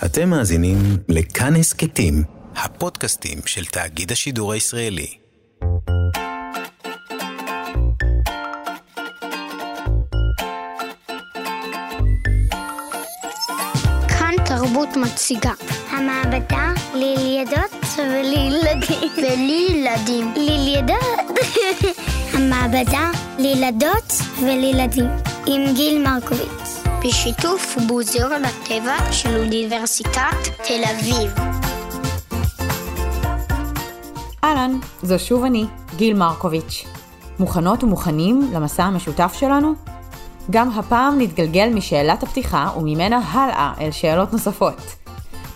אתם מאזינים לכאן הסכתים, הפודקאסטים של תאגיד השידור הישראלי. כאן תרבות מציגה. המעבדה לילדות ולילדים. ולילדים. לילדות. המעבדה לילדות ולילדים. עם גיל מרקוביץ. בשיתוף מוזיאון הטבע של אוניברסיטת תל אביב. אהלן, זו שוב אני, גיל מרקוביץ'. מוכנות ומוכנים למסע המשותף שלנו? גם הפעם נתגלגל משאלת הפתיחה וממנה הלאה אל שאלות נוספות.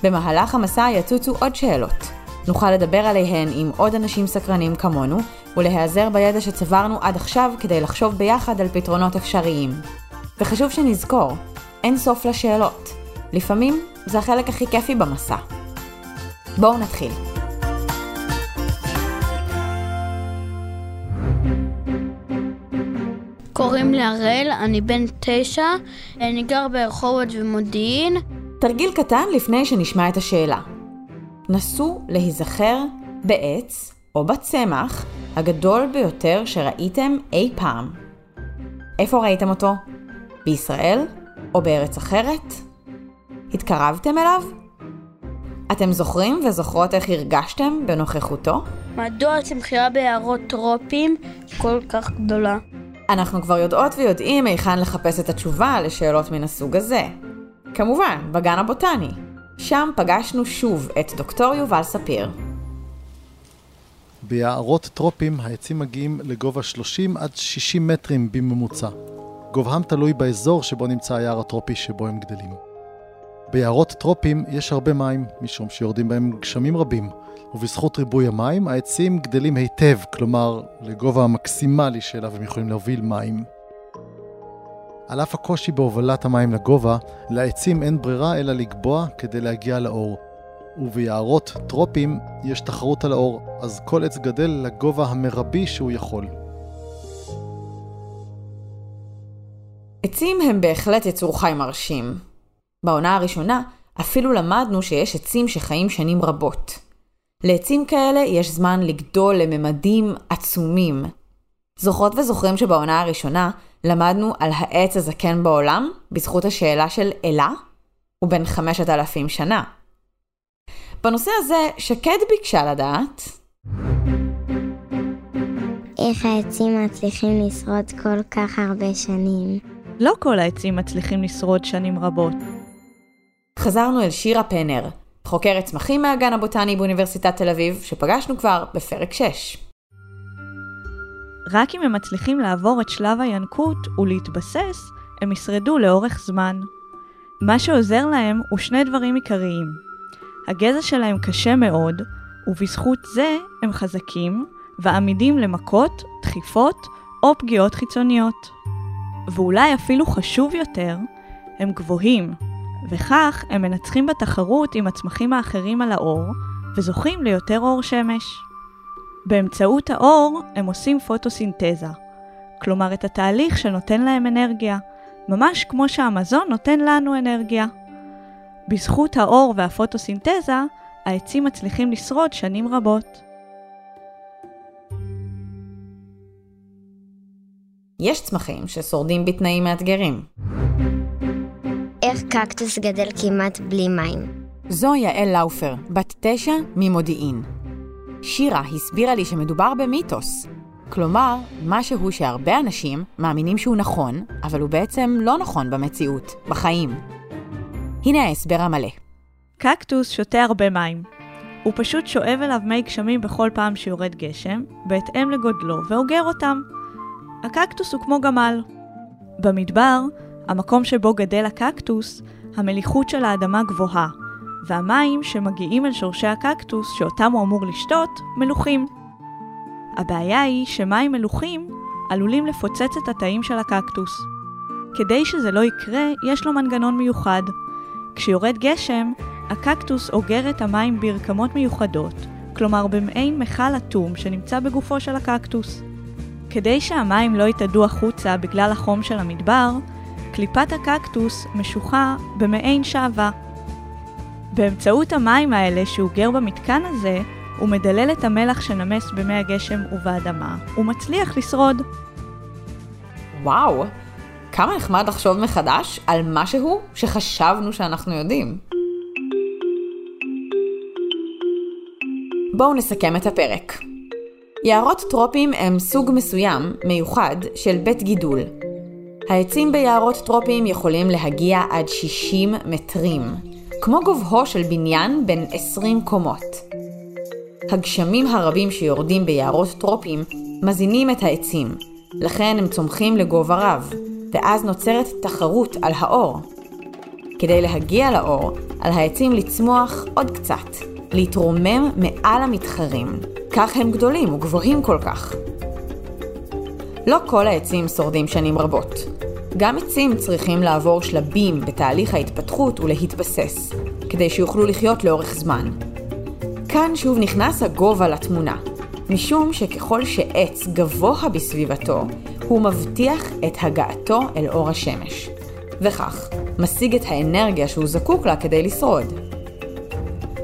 במהלך המסע יצוצו עוד שאלות. נוכל לדבר עליהן עם עוד אנשים סקרנים כמונו, ולהיעזר בידע שצברנו עד עכשיו כדי לחשוב ביחד על פתרונות אפשריים. וחשוב שנזכור, אין סוף לשאלות. לפעמים זה החלק הכי כיפי במסע. בואו נתחיל. קוראים לי הראל, אני בן תשע, אני גר ברחובות ומודיעין. תרגיל קטן לפני שנשמע את השאלה. נסו להיזכר בעץ או בצמח הגדול ביותר שראיתם אי פעם. איפה ראיתם אותו? בישראל או בארץ אחרת? התקרבתם אליו? אתם זוכרים וזוכרות איך הרגשתם בנוכחותו? מדוע הצמחייה ביערות טרופיים כל כך גדולה? אנחנו כבר יודעות ויודעים היכן לחפש את התשובה לשאלות מן הסוג הזה. כמובן, בגן הבוטני. שם פגשנו שוב את דוקטור יובל ספיר. ביערות טרופים העצים מגיעים לגובה 30 עד 60 מטרים בממוצע. גובהם תלוי באזור שבו נמצא היער הטרופי שבו הם גדלים. ביערות טרופים יש הרבה מים, משום שיורדים בהם גשמים רבים, ובזכות ריבוי המים העצים גדלים היטב, כלומר לגובה המקסימלי שאליו הם יכולים להוביל מים. על אף הקושי בהובלת המים לגובה, לעצים אין ברירה אלא לגבוה כדי להגיע לאור. וביערות טרופים יש תחרות על האור, אז כל עץ גדל לגובה המרבי שהוא יכול. עצים הם בהחלט יצור חי מרשים. בעונה הראשונה אפילו למדנו שיש עצים שחיים שנים רבות. לעצים כאלה יש זמן לגדול לממדים עצומים. זוכרות וזוכרים שבעונה הראשונה למדנו על העץ הזקן בעולם בזכות השאלה של אלה? הוא בן 5,000 שנה. בנושא הזה שקד ביקשה לדעת איך העצים מצליחים לשרוד כל כך הרבה שנים. לא כל העצים מצליחים לשרוד שנים רבות. חזרנו אל שירה פנר, חוקרת צמחים מהגן הבוטני באוניברסיטת תל אביב, שפגשנו כבר בפרק 6. רק אם הם מצליחים לעבור את שלב הינקות ולהתבסס, הם ישרדו לאורך זמן. מה שעוזר להם הוא שני דברים עיקריים. הגזע שלהם קשה מאוד, ובזכות זה הם חזקים ועמידים למכות, דחיפות או פגיעות חיצוניות. ואולי אפילו חשוב יותר, הם גבוהים, וכך הם מנצחים בתחרות עם הצמחים האחרים על האור, וזוכים ליותר אור שמש. באמצעות האור הם עושים פוטוסינתזה, כלומר את התהליך שנותן להם אנרגיה, ממש כמו שהמזון נותן לנו אנרגיה. בזכות האור והפוטוסינתזה, העצים מצליחים לשרוד שנים רבות. יש צמחים ששורדים בתנאים מאתגרים. איך קקטוס גדל כמעט בלי מים. זו יעל לאופר, בת תשע ממודיעין. שירה הסבירה לי שמדובר במיתוס. כלומר, משהו שהרבה אנשים מאמינים שהוא נכון, אבל הוא בעצם לא נכון במציאות, בחיים. הנה ההסבר המלא. קקטוס שותה הרבה מים. הוא פשוט שואב אליו מי גשמים בכל פעם שיורד גשם, בהתאם לגודלו, ואוגר אותם. הקקטוס הוא כמו גמל. במדבר, המקום שבו גדל הקקטוס, המליחות של האדמה גבוהה, והמים שמגיעים אל שורשי הקקטוס, שאותם הוא אמור לשתות, מלוכים. הבעיה היא שמים מלוכים עלולים לפוצץ את התאים של הקקטוס. כדי שזה לא יקרה, יש לו מנגנון מיוחד. כשיורד גשם, הקקטוס אוגר את המים ברקמות מיוחדות, כלומר במעין מכל אטום שנמצא בגופו של הקקטוס. כדי שהמים לא יתאדו החוצה בגלל החום של המדבר, קליפת הקקטוס משוחה במעין שעווה. באמצעות המים האלה שהוא גר במתקן הזה, הוא מדלל את המלח שנמס במי הגשם ובאדמה, ומצליח לשרוד. וואו, כמה נחמד לחשוב מחדש על משהו שחשבנו שאנחנו יודעים. בואו נסכם את הפרק. יערות טרופיים הם סוג מסוים, מיוחד, של בית גידול. העצים ביערות טרופיים יכולים להגיע עד 60 מטרים, כמו גובהו של בניין בין 20 קומות. הגשמים הרבים שיורדים ביערות טרופיים מזינים את העצים, לכן הם צומחים לגובה רב, ואז נוצרת תחרות על האור. כדי להגיע לאור, על העצים לצמוח עוד קצת, להתרומם מעל המתחרים. כך הם גדולים וגבוהים כל כך. לא כל העצים שורדים שנים רבות. גם עצים צריכים לעבור שלבים בתהליך ההתפתחות ולהתבסס, כדי שיוכלו לחיות לאורך זמן. כאן שוב נכנס הגובה לתמונה, משום שככל שעץ גבוה בסביבתו, הוא מבטיח את הגעתו אל אור השמש, וכך משיג את האנרגיה שהוא זקוק לה כדי לשרוד.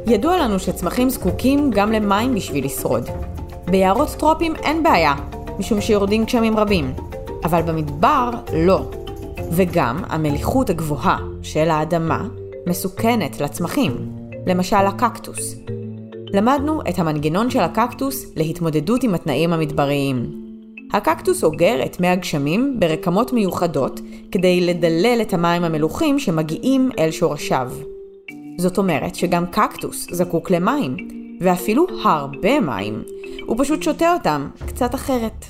ידוע לנו שצמחים זקוקים גם למים בשביל לשרוד. ביערות טרופים אין בעיה, משום שיורדים גשמים רבים, אבל במדבר לא. וגם המליחות הגבוהה של האדמה מסוכנת לצמחים, למשל הקקטוס. למדנו את המנגנון של הקקטוס להתמודדות עם התנאים המדבריים. הקקטוס אוגר את מי הגשמים ברקמות מיוחדות כדי לדלל את המים המלוכים שמגיעים אל שורשיו. זאת אומרת שגם קקטוס זקוק למים, ואפילו הרבה מים. הוא פשוט שותה אותם קצת אחרת.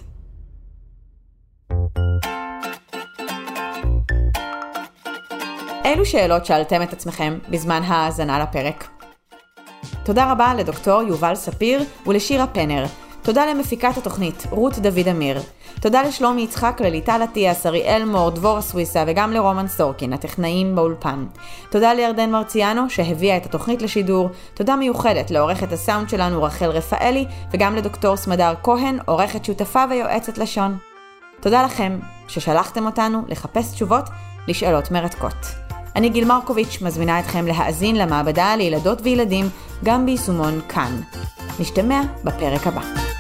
אילו שאלות שאלתם את עצמכם בזמן האזנה לפרק? תודה רבה לדוקטור יובל ספיר ולשירה פנר. תודה למפיקת התוכנית, רות דוד אמיר. תודה לשלומי יצחק, לליטל אטיאס, אריאל מור, דבורה סוויסה וגם לרומן סורקין, הטכנאים באולפן. תודה לירדן מרציאנו, שהביאה את התוכנית לשידור. תודה מיוחדת לעורכת הסאונד שלנו רחל רפאלי, וגם לדוקטור סמדר כהן, עורכת שותפה ויועצת לשון. תודה לכם ששלחתם אותנו לחפש תשובות לשאלות מרתקות. אני גיל מרקוביץ', מזמינה אתכם להאזין למעבדה לילדות וילדים, גם ביישומון כאן. נשתמע בפרק הבא.